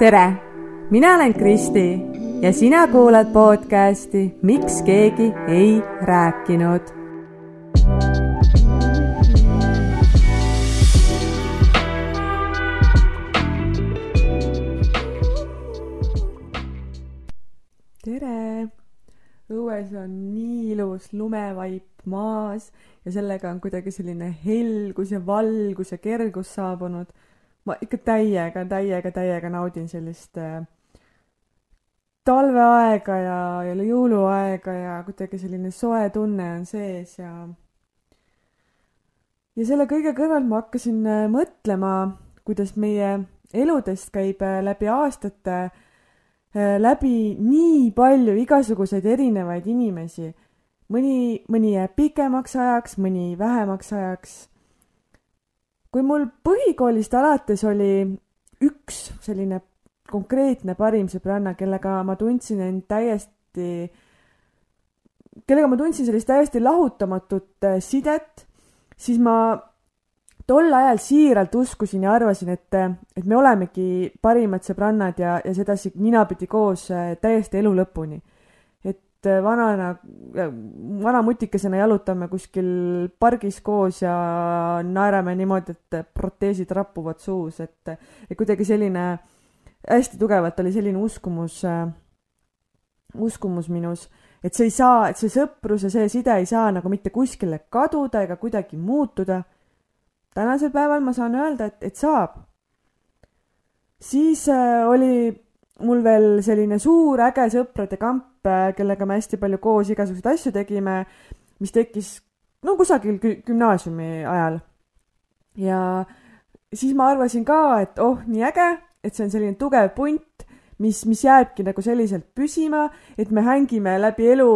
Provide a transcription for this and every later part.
tere, mina olen Kristi ja sina kuulad podcasti Miks keegi ei rääkinud. tere, õues on nii ilus lumevaip maas ja sellega on kuidagi selline helgus ja valgus ja kergus saabunud ma ikka täiega, täiega, täiega naudin sellist äh, talveaega ja, ja jõuluaega ja kuidagi selline soe tunne on sees ja ja selle kõige kõrval ma hakkasin äh, mõtlema, kuidas meie eludest käib äh, läbi aastate äh, läbi nii palju igasuguseid erinevaid inimesi. mõni, mõni jääb pikemaks ajaks, mõni vähemaks ajaks kui mul põhikoolist alates oli üks selline konkreetne parim sõbranna, kellega ma tundsin end täiesti, kellega ma tundsin sellist täiesti lahutamatut äh, sidet, siis ma tol ajal siiralt uskusin ja arvasin, et, et me olemegi parimad sõbrannad ja, ja sedasi ninapidi koos äh, täiesti elu lõpuni. äh, vanana, vana mutikesena jalutame kuskil pargis koos ja naerame niimoodi, et proteesid rappuvad suus, et, et kuidagi selline, hästi tugevalt oli selline uskumus äh,, uskumus minus, et see ei saa, et see sõprus ja see side ei saa nagu mitte kuskile kaduda ega kuidagi muutuda. tänasel päeval ma saan öelda, et, et saab. siis äh, oli mul veel selline suur äge sõprade kamp, äh, kellega me hästi palju koos igasuguseid asju tegime, mis tekkis no kusagil gümnaasiumi ajal. ja siis ma arvasin ka, et oh, nii äge, et see on selline tugev punt, mis, mis jääbki nagu selliselt püsima, et me hängime läbi elu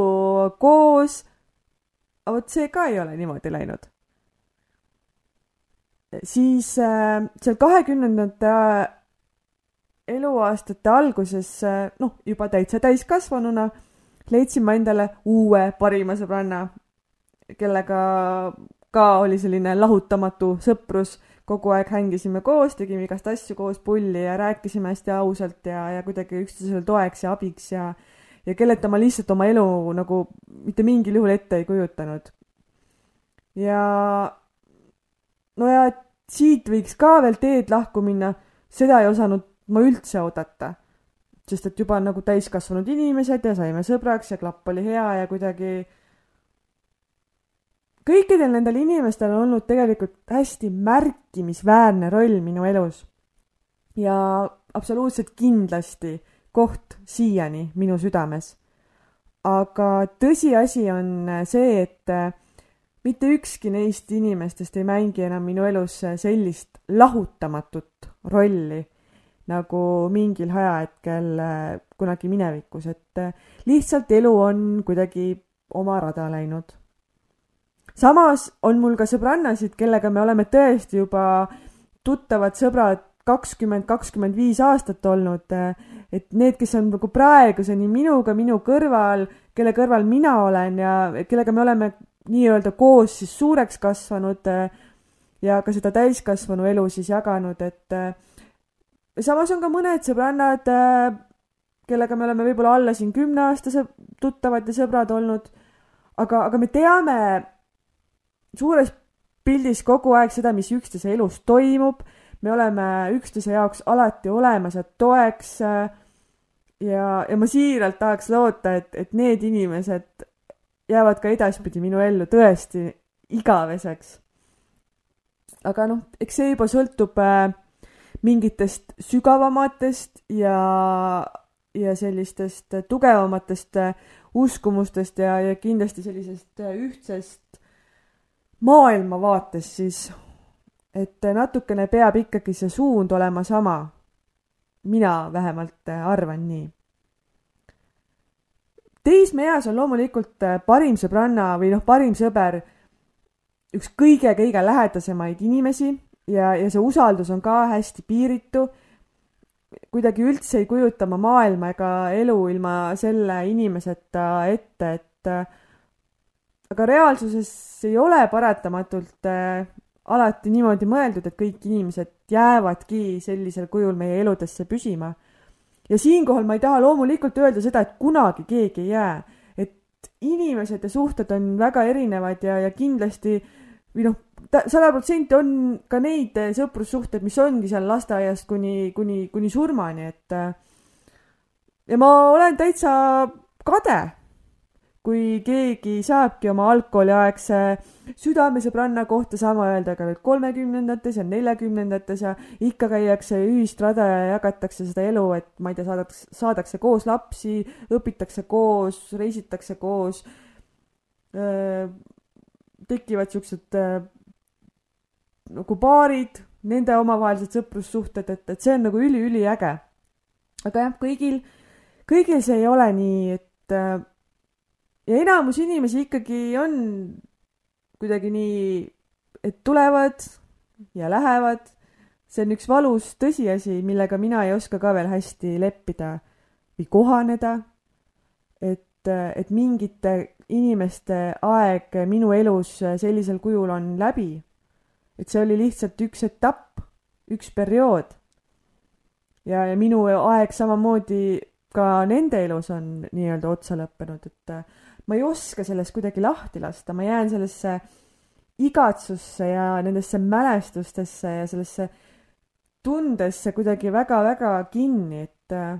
koos. aga vot see ka ei ole niimoodi läinud. siis äh, seal kahekümnendate eluaastate alguses, noh, juba täitsa täiskasvanuna, leidsin ma endale uue parima sõbranna, kellega ka oli selline lahutamatu sõprus, kogu aeg hängisime koos, tegime igast asju koos pulli ja rääkisime hästi ausalt ja, ja kuidagi üksteisele toeks ja abiks ja ja kelleta ma lihtsalt oma elu nagu mitte mingil juhul ette ei kujutanud. ja no ja siit võiks ka veel teed lahku minna, seda ei osanud ma üldse oodata. sest et juba nagu täiskasvanud inimesed ja saime sõbraks ja klapp oli hea ja kuidagi kõikidel nendel inimestel on olnud tegelikult hästi märkimisväärne roll minu elus. ja absoluutselt kindlasti koht siiani minu südames. aga tõsiasi on see, et mitte ükski neist inimestest ei mängi enam minu elus sellist lahutamatut rolli nagu mingil ajahetkel äh, kunagi minevikus, et äh, lihtsalt elu on kuidagi oma rada läinud. samas on mul ka sõbrannasid, kellega me oleme tõesti juba tuttavad sõbrad kakskümmend, kakskümmend viis aastat olnud, äh, et need, kes on nagu praeguseni minuga, minu kõrval, kelle kõrval mina olen ja kellega me oleme nii-öelda koos siis suureks kasvanud ja ka seda täiskasvanu elu siis jaganud, et samas on ka mõned sõbrannad, äh, kellega me oleme võib-olla alla siin kümneaastase tuttavad ja sõbrad olnud, aga, aga me teame suures pildis kogu aeg seda, mis üksteise elus toimub, me oleme üksteise jaoks alati olemas ja toeks äh, ja, ja ma siiralt tahaks loota, et, et need inimesed jäävad ka edaspidi minu ellu tõesti igaveseks. aga noh, eks see juba sõltub äh, mingitest sügavamatest ja, ja sellistest tugevamatest uskumustest ja, ja kindlasti sellisest ühtsest maailmavaatest siis, et natukene peab ikkagi see suund olema sama. mina vähemalt arvan nii. teismeeas on loomulikult parim sõbranna või noh, parim sõber üks kõige-kõige lähedasemaid inimesi, ja, ja see usaldus on ka hästi piiritu. kuidagi üldse ei kujuta ma maailma ega elu ilma selle inimeseta ette, et aga reaalsuses ei ole paratamatult äh, alati niimoodi mõeldud, et kõik inimesed jäävadki sellisel kujul meie eludesse püsima. ja siinkohal ma ei taha loomulikult öelda seda, et kunagi keegi ei jää. et inimesed ja suhted on väga erinevad ja, ja kindlasti või noh, sada protsenti on ka neid sõprussuhteid, mis ongi seal lasteaiast kuni, kuni, kuni surmani, et ja ma olen täitsa kade kui keegi saabki oma algkooliaegse südamesõbranna kohta sama öelda ka veel kolmekümnendates ja neljakümnendates ja ikka käiakse ühist rada ja jagatakse seda elu, et ma ei tea, saadakse, saadakse koos lapsi, õpitakse koos, reisitakse koos. tekivad siuksed nagu paarid, nende omavahelised sõprussuhted, et, et see on nagu üliüliäge. aga jah, kõigil, kõigil see ei ole nii, et ja enamus inimesi ikkagi on kuidagi nii, et tulevad ja lähevad. see on üks valus tõsiasi, millega mina ei oska ka veel hästi leppida või kohaneda. et, et mingite inimeste aeg minu elus sellisel kujul on läbi. Et see oli lihtsalt üks etapp, üks periood. ja, ja minu aeg samamoodi ka nende elus on nii-öelda otsa lõppenud, et ma ei oska sellest kuidagi lahti lasta, ma jään sellesse igatsusse ja nendesse mälestustesse ja sellesse tundesse kuidagi väga-väga kinni, et äh,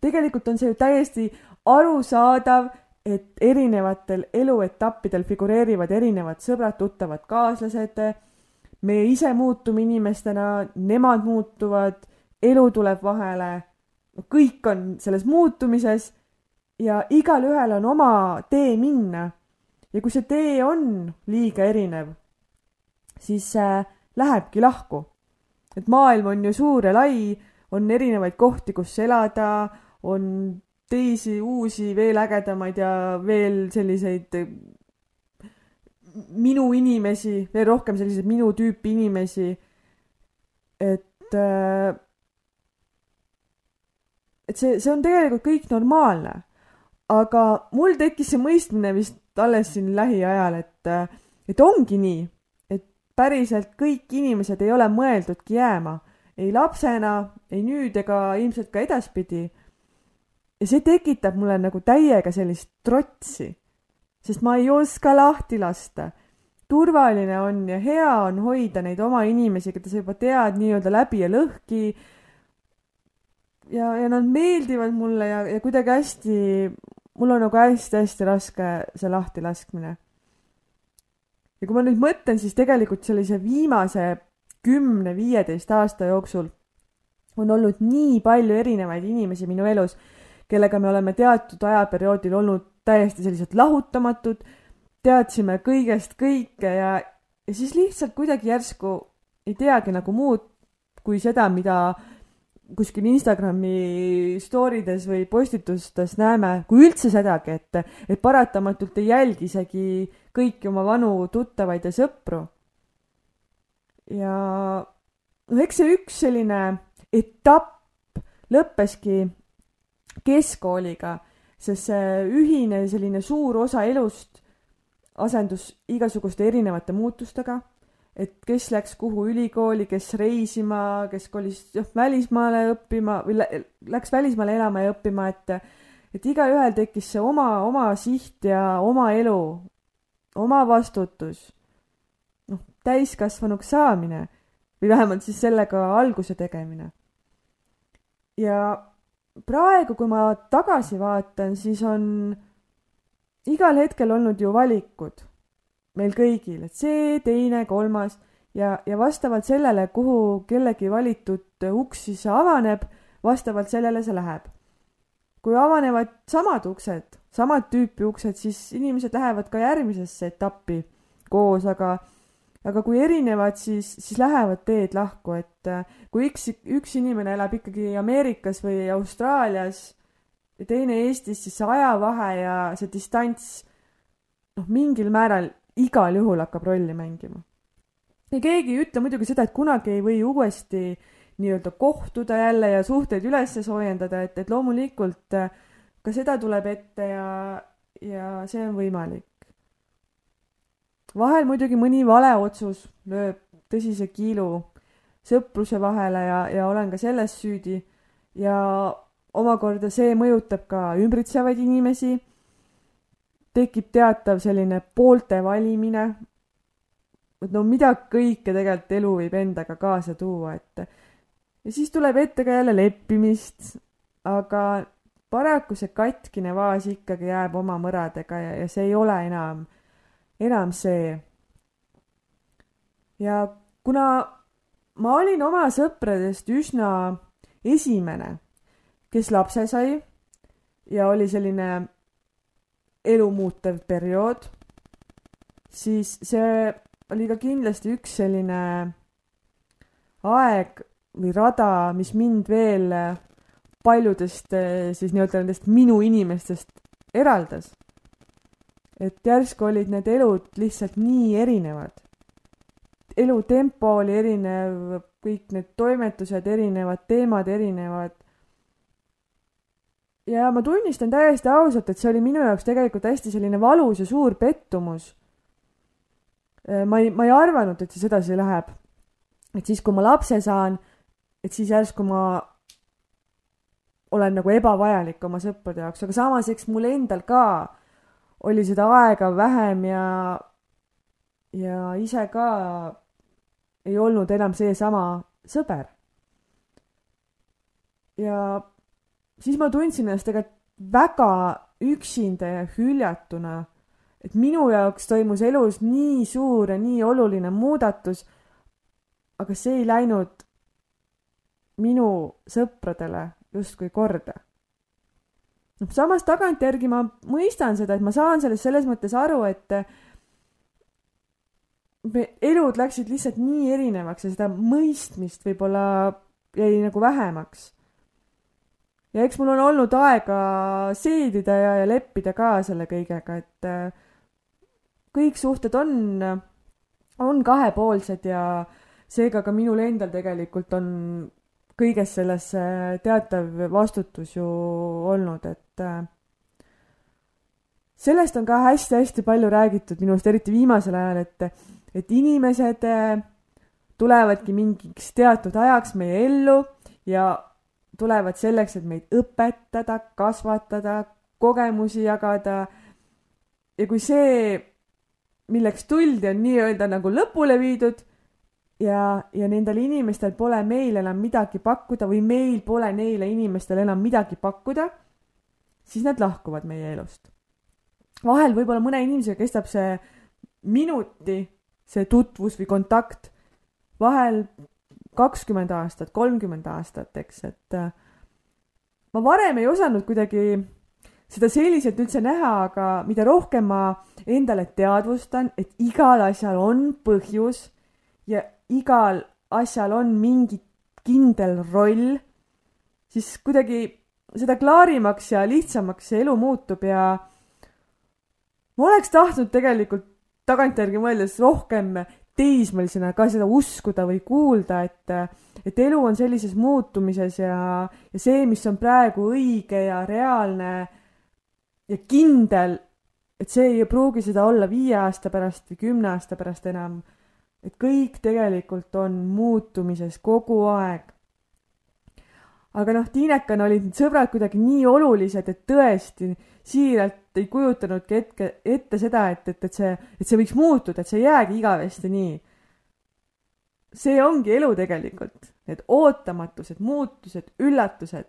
tegelikult on see ju täiesti arusaadav, et erinevatel eluetappidel figureerivad erinevad sõbrad, tuttavad, kaaslased. Meie ise muutume inimestena, nemad muutuvad, elu tuleb vahele. kõik on selles muutumises ja igalühel on oma tee minna. ja kui see tee on liiga erinev, siis äh, lähebki lahku. et maailm on ju suur ja lai, on erinevaid kohti, kus elada, on teisi uusi, veel ägedamaid ja veel selliseid minu inimesi, veel rohkem selliseid minu tüüpi inimesi. et äh, et see, see on tegelikult kõik normaalne aga mul tekkis see mõistmine vist alles siin lähiajal, et, et ongi nii, et päriselt kõik inimesed ei ole mõeldudki jääma, ei lapsena, ei nüüd ega ilmselt ka edaspidi. ja see tekitab mulle nagu täiega sellist trotsi, sest ma ei oska lahti lasta. turvaline on ja hea on hoida neid oma inimesi, keda sa juba tead nii-öelda läbi ja lõhki ja, ja nad meeldivad mulle ja, ja kuidagi hästi mul on nagu hästi-hästi raske see lahtilaskmine. ja kui ma nüüd mõtlen, siis tegelikult sellise viimase kümne-viieteist aasta jooksul on olnud nii palju erinevaid inimesi minu elus, kellega me oleme teatud ajaperioodil olnud täiesti sellised lahutamatud, teadsime kõigest kõike ja, ja siis lihtsalt kuidagi järsku ei teagi nagu muud kui seda, mida kuskil Instagrami story des või postitustes näeme, kui üldse sedagi, et, et paratamatult ei jälgi isegi kõiki oma vanu tuttavaid ja sõpru. ja noh, eks see üks selline etapp lõppeski keskkooliga, sest see ühine selline suur osa elust asendus igasuguste erinevate muutustega et kes läks kuhu ülikooli, kes reisima, kes kolis jah, välismaale õppima või läks välismaale elama ja õppima, et et igaühel tekkis see oma, oma siht ja oma elu, oma vastutus, noh, täiskasvanuks saamine või vähemalt siis sellega alguse tegemine. ja praegu, kui ma tagasi vaatan, siis on igal hetkel olnud ju valikud meil kõigil, et see, teine, kolmas ja, ja vastavalt sellele, kuhu kellegi valitud uks siis avaneb, vastavalt sellele see läheb. kui avanevad samad uksed, samad tüüpi uksed, siis inimesed lähevad ka järgmisesse etappi koos, aga aga kui erinevad, siis, siis lähevad teed lahku, et äh, kui üks, üks inimene elab ikkagi Ameerikas või Austraalias ja teine Eestis, siis see ajavahe ja see distants noh, mingil määral igal juhul hakkab rolli mängima. ja keegi ei ütle muidugi seda, et kunagi ei või uuesti nii-öelda kohtuda jälle ja suhteid üles soojendada, et, et loomulikult äh, ka seda tuleb ette ja, ja see on võimalik. Vahel muidugi mõni vale otsus lööb tõsise kiilu sõpruse vahele ja, ja olen ka selles süüdi ja omakorda see mõjutab ka ümbritsevaid inimesi. tekib teatav selline poolte valimine. et no mida kõike tegelikult elu võib endaga kaasa tuua, et ja siis tuleb ette ka jälle leppimist, aga paraku see katkine vaas ikkagi jääb oma mõradega ja, ja see ei ole enam, enam see. ja kuna ma olin oma sõpradest üsna esimene, kes lapse sai ja oli selline elumuutev periood, siis see oli ka kindlasti üks selline aeg või rada, mis mind veel paljudest siis nii-öelda nendest minu inimestest eraldas. Et järsku olid need elud lihtsalt nii erinevad elutempo oli erinev, kõik need toimetused erinevad, teemad erinevad. ja ma tunnistan täiesti ausalt, et see oli minu jaoks tegelikult hästi selline valus ja suur pettumus. Äh, ma ei, ma ei arvanud, et see sedasi läheb. et siis, kui ma lapse saan, et siis järsku ma olen nagu ebavajalik oma sõprade jaoks, aga samas, eks mul endal ka oli seda aega vähem ja, ja ise ka ei olnud enam seesama sõber. ja siis ma tundsin ennast tegelikult väga üksinda ja hüljatuna, et minu jaoks toimus elus nii suur ja nii oluline muudatus, aga see ei läinud minu sõpradele justkui korda. Noh, samas tagantjärgi ma mõistan seda, et ma saan sellest selles mõttes aru, et me elud läksid lihtsalt nii erinevaks ja seda mõistmist võib-olla jäi nagu vähemaks. ja eks mul on olnud aega seedida ja, ja leppida ka selle kõigega, et äh, kõik suhted on, on kahepoolsed ja seega ka minul endal tegelikult on kõiges selles teatav vastutus ju olnud, et äh, sellest on ka hästi-hästi palju räägitud minu arust, eriti viimasel ajal, et et inimesed äh, tulevadki mingiks teatud ajaks meie ellu ja tulevad selleks, et meid õpetada, kasvatada, kogemusi jagada. ja kui see, milleks tuldi, on nii-öelda nagu lõpule viidud ja, ja nendel inimestel pole meil enam midagi pakkuda või meil pole neile inimestele enam midagi pakkuda, siis nad lahkuvad meie elust. vahel võib-olla mõne inimesega kestab see minuti see tutvus või kontakt vahel kakskümmend aastat, kolmkümmend aastat, eks, et äh, ma varem ei osanud kuidagi seda selliselt üldse näha, aga mida rohkem ma endale teadvustan, et igal asjal on põhjus ja igal asjal on mingi kindel roll, siis kuidagi seda klaarimaks ja lihtsamaks see elu muutub ja ma oleks tahtnud tegelikult tagantjärgi mõeldes rohkem teismelisena ka seda uskuda või kuulda, et, et elu on sellises muutumises ja, ja see, mis on praegu õige ja reaalne ja kindel, et see ei pruugi seda olla viie aasta pärast või kümne aasta pärast enam. Et kõik tegelikult on muutumises kogu aeg. aga noh, Tiinekana olid need sõbrad kuidagi nii olulised, et tõesti siiralt ei kujutanudki hetke, ette seda, et, et, et see, et see võiks muutuda, et see ei jäägi igavesti nii. see ongi elu tegelikult, need ootamatused, muutused, üllatused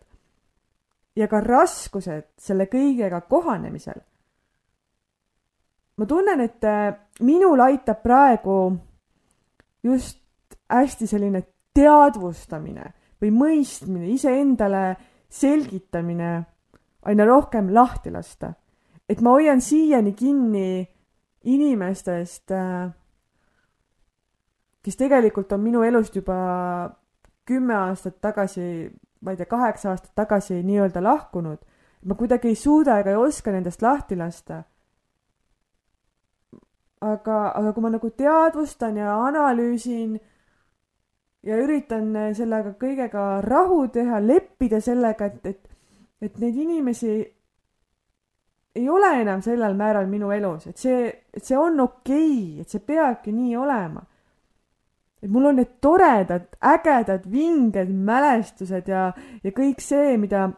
ja ka raskused selle kõigega kohanemisel. ma tunnen, et äh, minul aitab praegu just hästi selline teadvustamine või mõistmine, iseendale selgitamine aina rohkem lahti lasta et ma hoian siiani kinni inimestest, äh, kes tegelikult on minu elust juba kümme aastat tagasi, ma ei tea, kaheksa aastat tagasi nii-öelda lahkunud. ma kuidagi ei suuda ega ei oska nendest lahti lasta. Aga, aga kui ma nagu teadvustan ja analüüsin ja üritan sellega kõigega rahu teha, leppida sellega, et, et, et neid inimesi ei ole enam sellel määral minu elus, et see, et see on okei okay,, et see peabki nii olema. et mul on need toredad, ägedad, vinged mälestused ja, ja kõik see, mida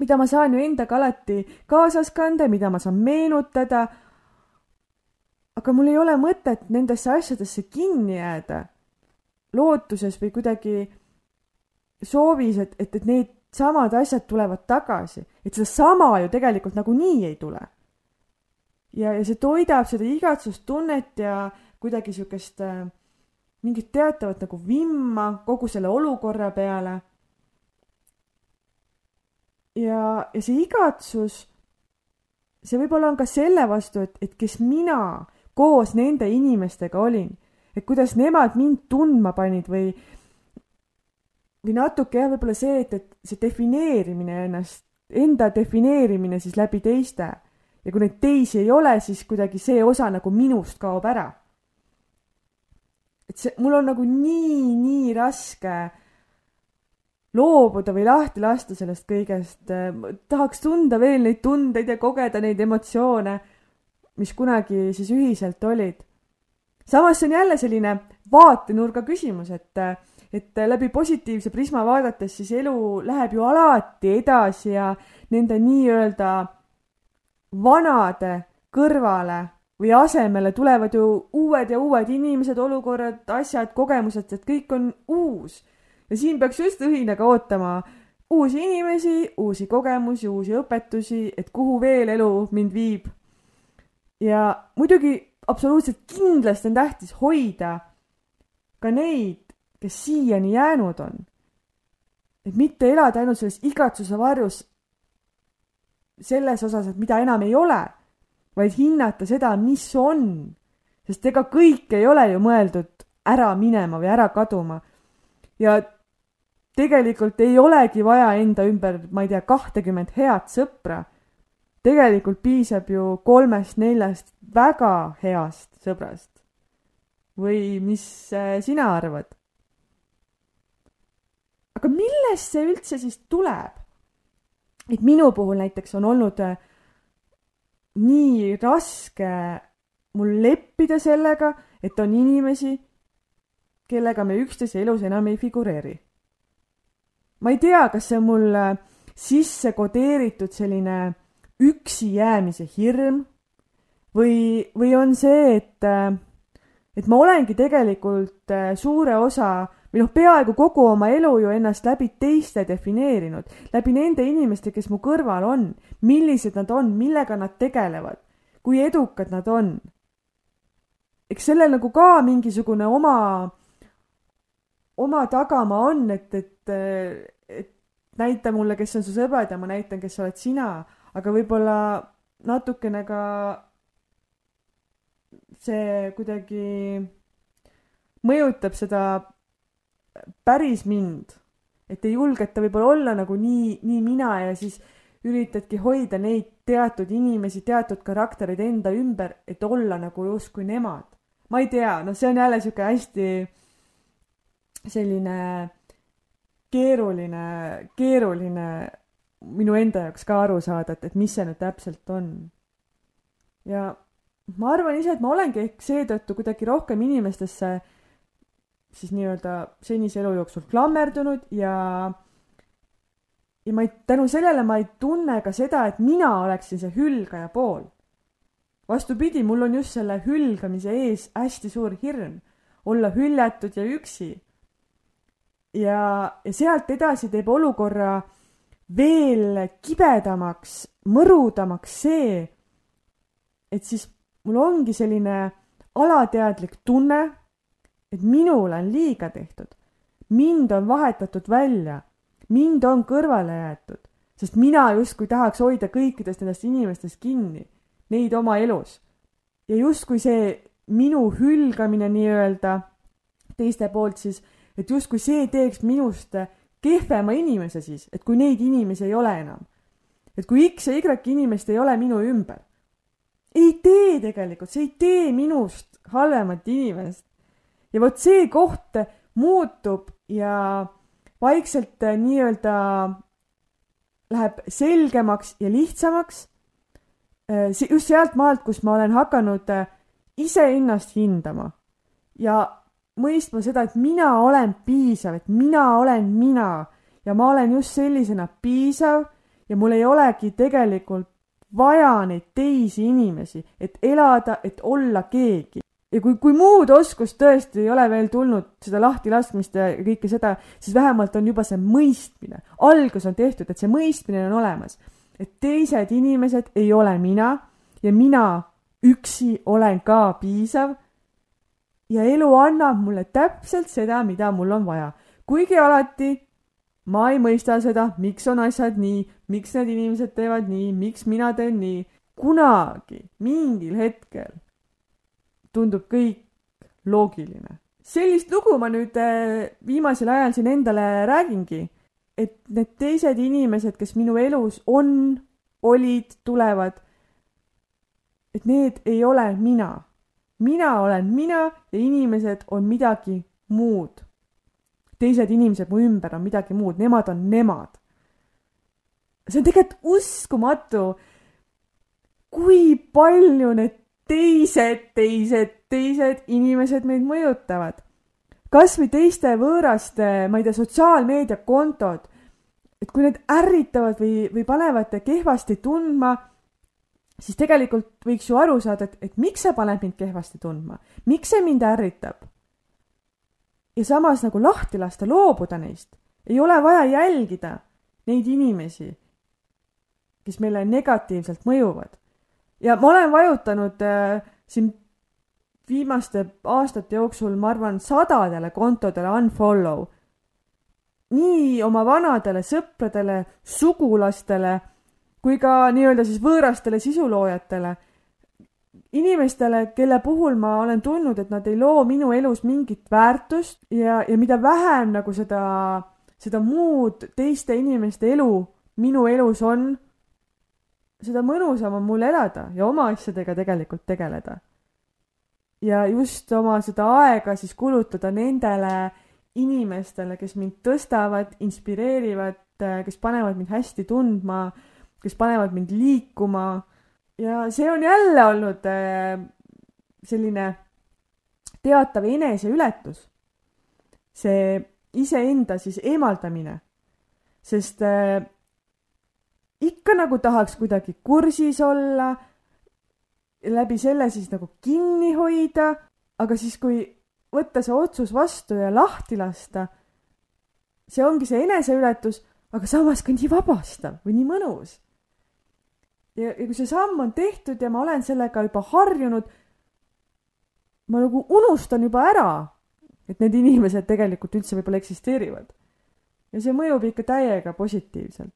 mida ma saan ju endaga alati kaasas kanda, mida ma saan meenutada. Aga mul ei ole mõtet nendesse asjadesse kinni jääda lootuses või kuidagi soovis, et, et, et need samad asjad tulevad tagasi, et sedasama ju tegelikult nagunii ei tule. ja, ja see toidab seda igatsustunnet ja kuidagi siukest äh, mingit teatavat nagu vimma kogu selle olukorra peale. ja, ja see igatsus, see võib-olla on ka selle vastu, et, et kes mina koos nende inimestega olin, et kuidas nemad mind tundma panid või või natuke jah, võib-olla see, et, et see defineerimine ennast, enda defineerimine siis läbi teiste ja kui neid teisi ei ole, siis kuidagi see osa nagu minust kaob ära. et see, mul on nagu nii, nii raske loobuda või lahti lasta sellest kõigest. tahaks tunda veel neid tundeid ja kogeda neid emotsioone, mis kunagi siis ühiselt olid. samas see on jälle selline vaatenurga küsimus, et et läbi positiivse prisma vaadates siis elu läheb ju alati edasi ja nende nii-öelda vanade kõrvale või asemele tulevad ju uued ja uued inimesed, olukorrad, asjad, kogemused, et kõik on uus. ja siin peaks just õhinaga ootama uusi inimesi, uusi kogemusi, uusi õpetusi, et kuhu veel elu mind viib. Ja muidugi absoluutselt kindlasti on tähtis hoida ka neid kes siiani jäänud on. et mitte elada ainult selles igatsuse varjus selles osas, et mida enam ei ole, vaid hinnata seda, mis on. sest ega kõik ei ole ju mõeldud ära minema või ära kaduma. ja tegelikult ei olegi vaja enda ümber, ma ei tea, kahtekümmet head sõpra. Tegelikult piisab ju kolmest-neljast väga heast sõbrast. või mis äh, sina arvad? aga millest see üldse siis tuleb? et minu puhul näiteks on olnud äh, nii raske mul leppida sellega, et on inimesi, kellega me üksteise elus enam ei figureeri. ma ei tea, kas see on mul äh, sisse kodeeritud selline üksi jäämise hirm või, või on see, et, äh, et ma olengi tegelikult suure osa või noh, peaaegu kogu oma elu ju ennast läbi teiste defineerinud, läbi nende inimeste, kes mu kõrval on, millised nad on, millega nad tegelevad, kui edukad nad on. eks sellel nagu ka mingisugune oma, oma tagamaa on, et, et, et näita mulle, kes on su sõbrad ja ma näitan, kes oled sina, aga võib-olla natukene ka see kuidagi mõjutab seda päris mind, et ei julgeta võib-olla olla nagu nii, nii mina ja siis üritadki hoida neid teatud inimesi, teatud karaktereid enda ümber, et olla nagu justkui nemad. ma ei tea, noh, see on jälle sihuke hästi selline keeruline, keeruline minu enda jaoks ka aru saada, et, et mis see nüüd täpselt on. ja ma arvan ise, et ma olengi ehk seetõttu kuidagi rohkem inimestesse siis nii-öelda senise elu jooksul klammerdunud ja ja ma ei, tänu sellele ma ei tunne ka seda, et mina oleksin see hülgaja pool. vastupidi, mul on just selle hülgamise ees hästi suur hirm, olla hüljatud ja üksi. ja, ja sealt edasi teeb olukorra veel kibedamaks, mõrudamaks see, et siis mul ongi selline alateadlik tunne et minule on liiga tehtud. mind on vahetatud välja, mind on kõrvale jäetud, sest mina justkui tahaks hoida kõikidest nendest inimestest kinni, neid oma elus. ja justkui see minu hülgamine nii-öelda teiste poolt siis, et justkui see teeks minust kehvema inimese siis, et kui neid inimesi ei ole enam. et kui X ja Y inimest ei ole minu ümber. ei tee tegelikult, see ei tee minust halvemat inimest ja vot see koht muutub ja vaikselt äh, nii-öelda läheb selgemaks ja lihtsamaks. Äh, just sealt maalt, kus ma olen hakanud äh, iseennast hindama ja mõistma seda, et mina olen piisav, et mina olen mina ja ma olen just sellisena piisav ja mul ei olegi tegelikult vaja neid teisi inimesi, et elada, et olla keegi. ja kui, kui muud oskust tõesti ei ole veel tulnud, seda lahtilaskmist ja kõike seda, siis vähemalt on juba see mõistmine. algus on tehtud, et see mõistmine on olemas. et teised inimesed ei ole mina ja mina üksi olen ka piisav. Ja elu annab mulle täpselt seda, mida mul on vaja. kuigi alati ma ei mõista seda, miks on asjad nii, miks need inimesed teevad nii, miks mina teen nii. kunagi, mingil hetkel tundub kõik loogiline. sellist lugu ma nüüd äh, viimasel ajal siin endale räägingi, et need teised inimesed, kes minu elus on, olid, tulevad, et need ei ole mina. Mina olen mina ja inimesed on midagi muud teised inimesed mu ümber on midagi muud, nemad on nemad. see on tegelikult uskumatu, kui palju need teised, teised, teised inimesed meid mõjutavad. kasvõi teiste võõraste, ma ei tea, sotsiaalmeediakontod, et kui need ärritavad või, või panevad kehvasti tundma, siis tegelikult võiks ju aru saada, et, et miks see paneb mind kehvasti tundma, miks see mind ärritab ja samas nagu lahti lasta, loobuda neist. ei ole vaja jälgida neid inimesi, kes meile negatiivselt mõjuvad. ja ma olen vajutanud äh, siin viimaste aastate jooksul, ma arvan, sadadele kontodele unfollow. nii oma vanadele sõpradele, sugulastele kui ka nii-öelda siis võõrastele sisuloojatele inimestele, kelle puhul ma olen tundnud, et nad ei loo minu elus mingit väärtust ja, ja mida vähem nagu seda, seda muud teiste inimeste elu minu elus on, seda mõnusam on mul elada ja oma asjadega tegelikult tegeleda. ja just oma seda aega siis kulutada nendele inimestele, kes mind tõstavad, inspireerivad, kes panevad mind hästi tundma, kes panevad mind liikuma ja see on jälle olnud äh, selline teatav eneseületus. see iseenda siis eemaldamine. sest äh, ikka nagu tahaks kuidagi kursis olla, läbi selle siis nagu kinni hoida, aga siis, kui võtta see otsus vastu ja lahti lasta, see ongi see eneseületus, aga samas ka nii vabastav või nii mõnus ja, ja kui see samm on tehtud ja ma olen sellega juba harjunud, ma nagu unustan juba ära, et need inimesed tegelikult üldse võib-olla eksisteerivad. ja see mõjub ikka täiega positiivselt.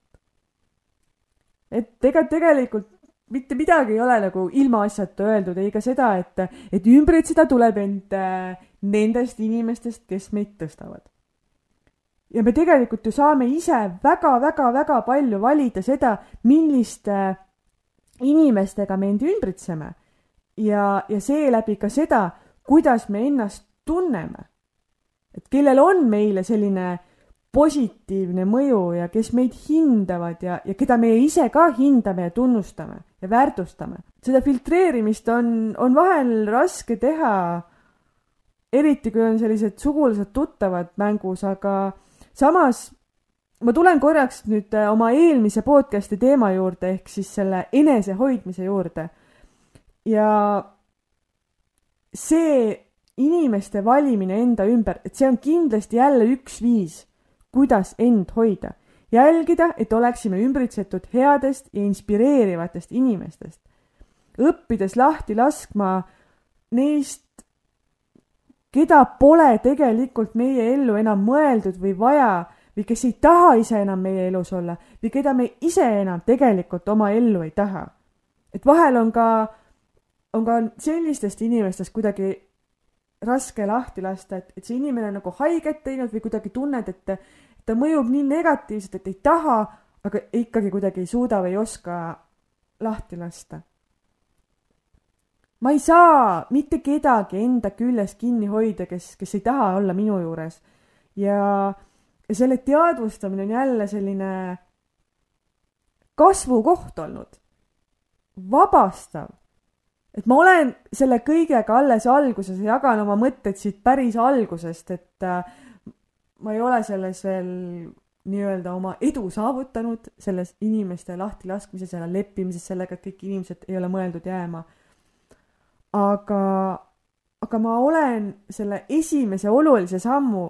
et ega tegelikult mitte midagi ei ole nagu ilmaasjata öeldud, ei ka seda, et, et ümbritseda tuleb end äh, nendest inimestest, kes meid tõstavad. ja me tegelikult ju saame ise väga-väga-väga palju valida seda, millist äh, inimestega me end ümbritseme ja, ja seeläbi ka seda, kuidas me ennast tunneme. et kellel on meile selline positiivne mõju ja kes meid hindavad ja, ja keda meie ise ka hindame ja tunnustame ja väärtustame. seda filtreerimist on, on vahel raske teha, eriti kui on sellised sugulased tuttavad mängus, aga samas ma tulen korraks nüüd äh, oma eelmise podcast'i teema juurde ehk siis selle enesehoidmise juurde. ja see inimeste valimine enda ümber, et see on kindlasti jälle üks viis, kuidas end hoida. jälgida, et oleksime ümbritsetud headest ja inspireerivatest inimestest. õppides lahti laskma neist, keda pole tegelikult meie ellu enam mõeldud või vaja või kes ei taha ise enam meie elus olla või keda me ise enam tegelikult oma ellu ei taha. et vahel on ka, on ka sellistest inimestest kuidagi raske lahti lasta, et, et see inimene on nagu haiget teinud või kuidagi tunned, et ta mõjub nii negatiivselt, et ei taha, aga ikkagi kuidagi ei suuda või ei oska lahti lasta. ma ei saa mitte kedagi enda küljes kinni hoida, kes, kes ei taha olla minu juures ja ja selle teadvustamine on jälle selline kasvukoht olnud. vabastav. et ma olen selle kõigega alles alguses ja jagan oma mõtteid siit päris algusest, et äh, ma ei ole selles veel nii-öelda oma edu saavutanud selles inimeste lahtilaskmises ja leppimises sellega, et kõik inimesed ei ole mõeldud jääma. aga, aga ma olen selle esimese olulise sammu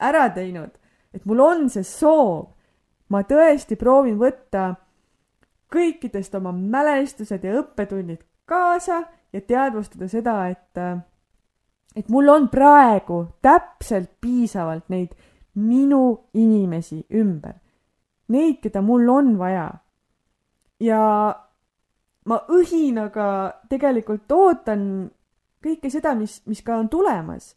ära teinud, et mul on see soov. ma tõesti proovin võtta kõikidest oma mälestused ja õppetunnid kaasa ja teadvustada seda, et, et mul on praegu täpselt piisavalt neid minu inimesi ümber. Neid, keda mul on vaja. ja ma õhinaga tegelikult ootan kõike seda, mis, mis ka on tulemas.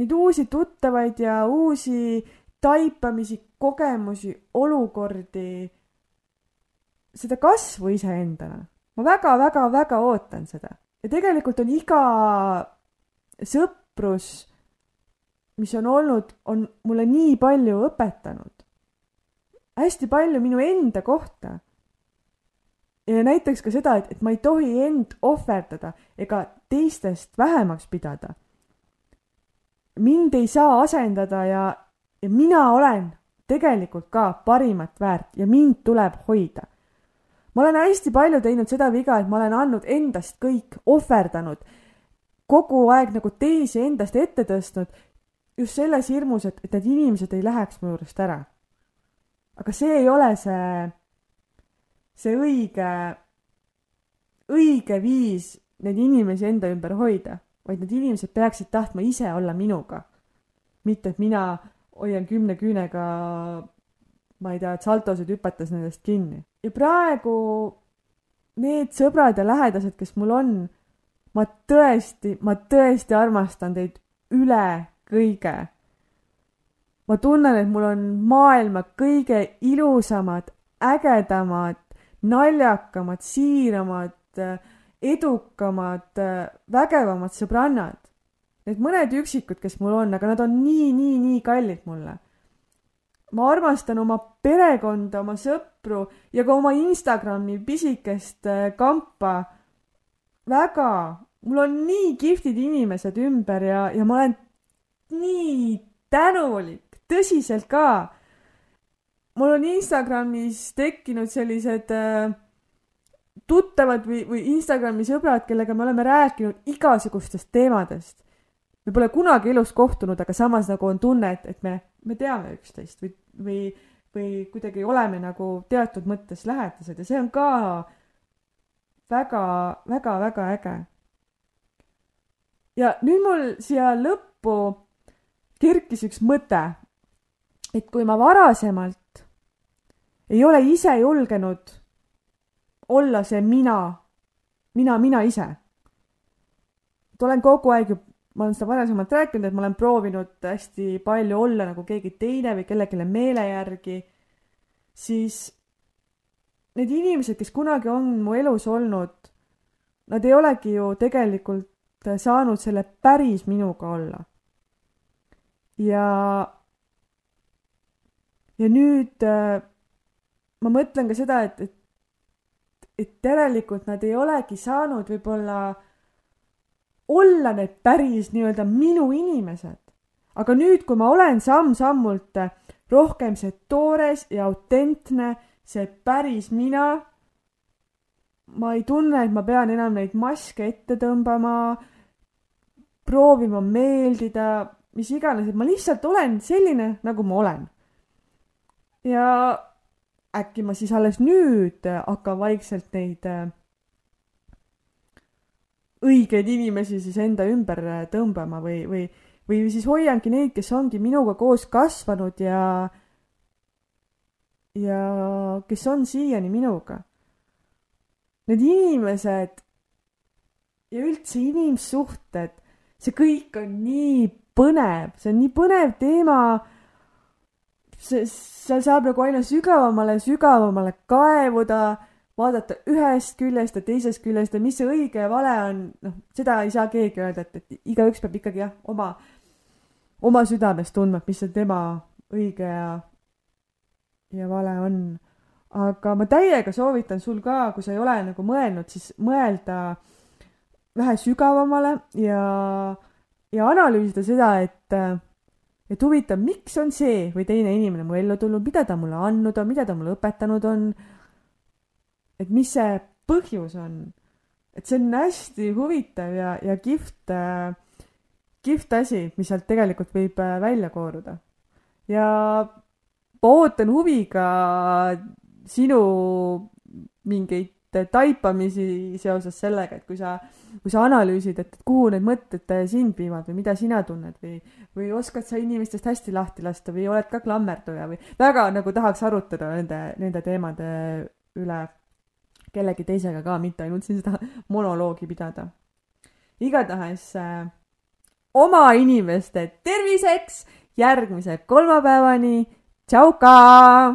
Neid uusi tuttavaid ja uusi taipamisi, kogemusi, olukordi, seda kasvu iseendana. ma väga-väga-väga ootan seda. ja tegelikult on iga sõprus mis on olnud, on mulle nii palju õpetanud. hästi palju minu enda kohta. ja näiteks ka seda, et, et ma ei tohi end ohverdada ega teistest vähemaks pidada. Mind ei saa asendada ja, ja mina olen tegelikult ka parimat väärt ja mind tuleb hoida. ma olen hästi palju teinud seda viga, et ma olen andnud endast kõik, ohverdanud, kogu aeg nagu teisi endast ette tõstnud just selles hirmus, et, et need inimesed ei läheks mu juurest ära. aga see ei ole see, see õige, õige viis neid inimesi enda ümber hoida, vaid need inimesed peaksid tahtma ise olla minuga. mitte, et mina hoian kümne küünega, ma ei tea, saltosid hüpates nendest kinni. ja praegu need sõbrad ja lähedased, kes mul on, ma tõesti, ma tõesti armastan teid üle kõige. ma tunnen, et mul on maailma kõige ilusamad, ägedamad, naljakamad, siiramad, edukamad, vägevamad sõbrannad. Need mõned üksikud, kes mul on, aga nad on nii, nii, nii kallid mulle. ma armastan oma perekonda, oma sõpru ja ka oma Instagrami pisikest äh, kampa väga. mul on nii kihvtid inimesed ümber ja, ja ma olen nii tänulik, tõsiselt ka. mul on Instagramis tekkinud sellised äh, tuttavad või, või Instagrami sõbrad, kellega me oleme rääkinud igasugustest teemadest. me pole kunagi elus kohtunud, aga samas nagu on tunne, et, et me, me teame üksteist või, või, või kuidagi oleme nagu teatud mõttes lähedased ja see on ka väga, väga, väga äge. ja nüüd mul siia lõppu kerkis üks mõte, et kui ma varasemalt ei ole ise julgenud olla see mina, mina, mina ise. et olen kogu aeg ju, ma olen seda varasemalt rääkinud, et ma olen proovinud hästi palju olla nagu keegi teine või kellelegi meele järgi, siis need inimesed, kes kunagi on mu elus olnud, nad ei olegi ju tegelikult saanud selle päris minuga olla. Ja, ja nüüd äh, ma mõtlen ka seda, et, et, et järelikult nad ei olegi saanud võib-olla olla need päris nii-öelda minu inimesed. aga nüüd, kui ma olen samm-sammult rohkem see toores ja autentne, see päris mina, ma ei tunne, et ma pean enam neid maske ette tõmbama, proovima meeldida mis iganes, et ma lihtsalt olen selline, nagu ma olen. ja äkki ma siis alles nüüd hakkan vaikselt neid äh, õigeid inimesi siis enda ümber äh, tõmbama või, või, või siis hoiangi neid, kes ongi minuga koos kasvanud ja, ja kes on siiani minuga. Need inimesed ja üldse inimsuhted, see kõik on nii põnev, see on nii põnev teema. Seal saab nagu aina sügavamale, sügavamale kaevuda, vaadata ühest küljest ja teisest küljest ja mis see õige ja vale on, noh, seda ei saa keegi öelda, et, et igaüks peab ikkagi jah, oma, oma südames tundma, et mis see tema õige ja, ja vale on. aga ma täiega soovitan sul ka, kui sa ei ole nagu mõelnud, siis mõelda vähe sügavamale ja ja analüüsida seda, et, et huvitav, miks on see või teine inimene mu ellu tulnud, mida ta mulle andnud on, mida ta mulle õpetanud on. et mis see põhjus on. et see on hästi huvitav ja, ja kihvt äh,, kihvt asi, mis sealt tegelikult võib äh, välja kooruda. ja ma ootan huviga sinu mingeid taipamisi seoses sellega, et kui sa, kui sa analüüsid, et kuhu need mõtted sind viivad või mida sina tunned või, või oskad sa inimestest hästi lahti lasta või oled ka klammerduja või väga nagu tahaks arutada nende, nende teemade üle kellegi teisega ka, mitte ainult siin seda monoloogi pidada. igatahes äh, oma inimeste terviseks järgmise kolmapäevani. tšauka!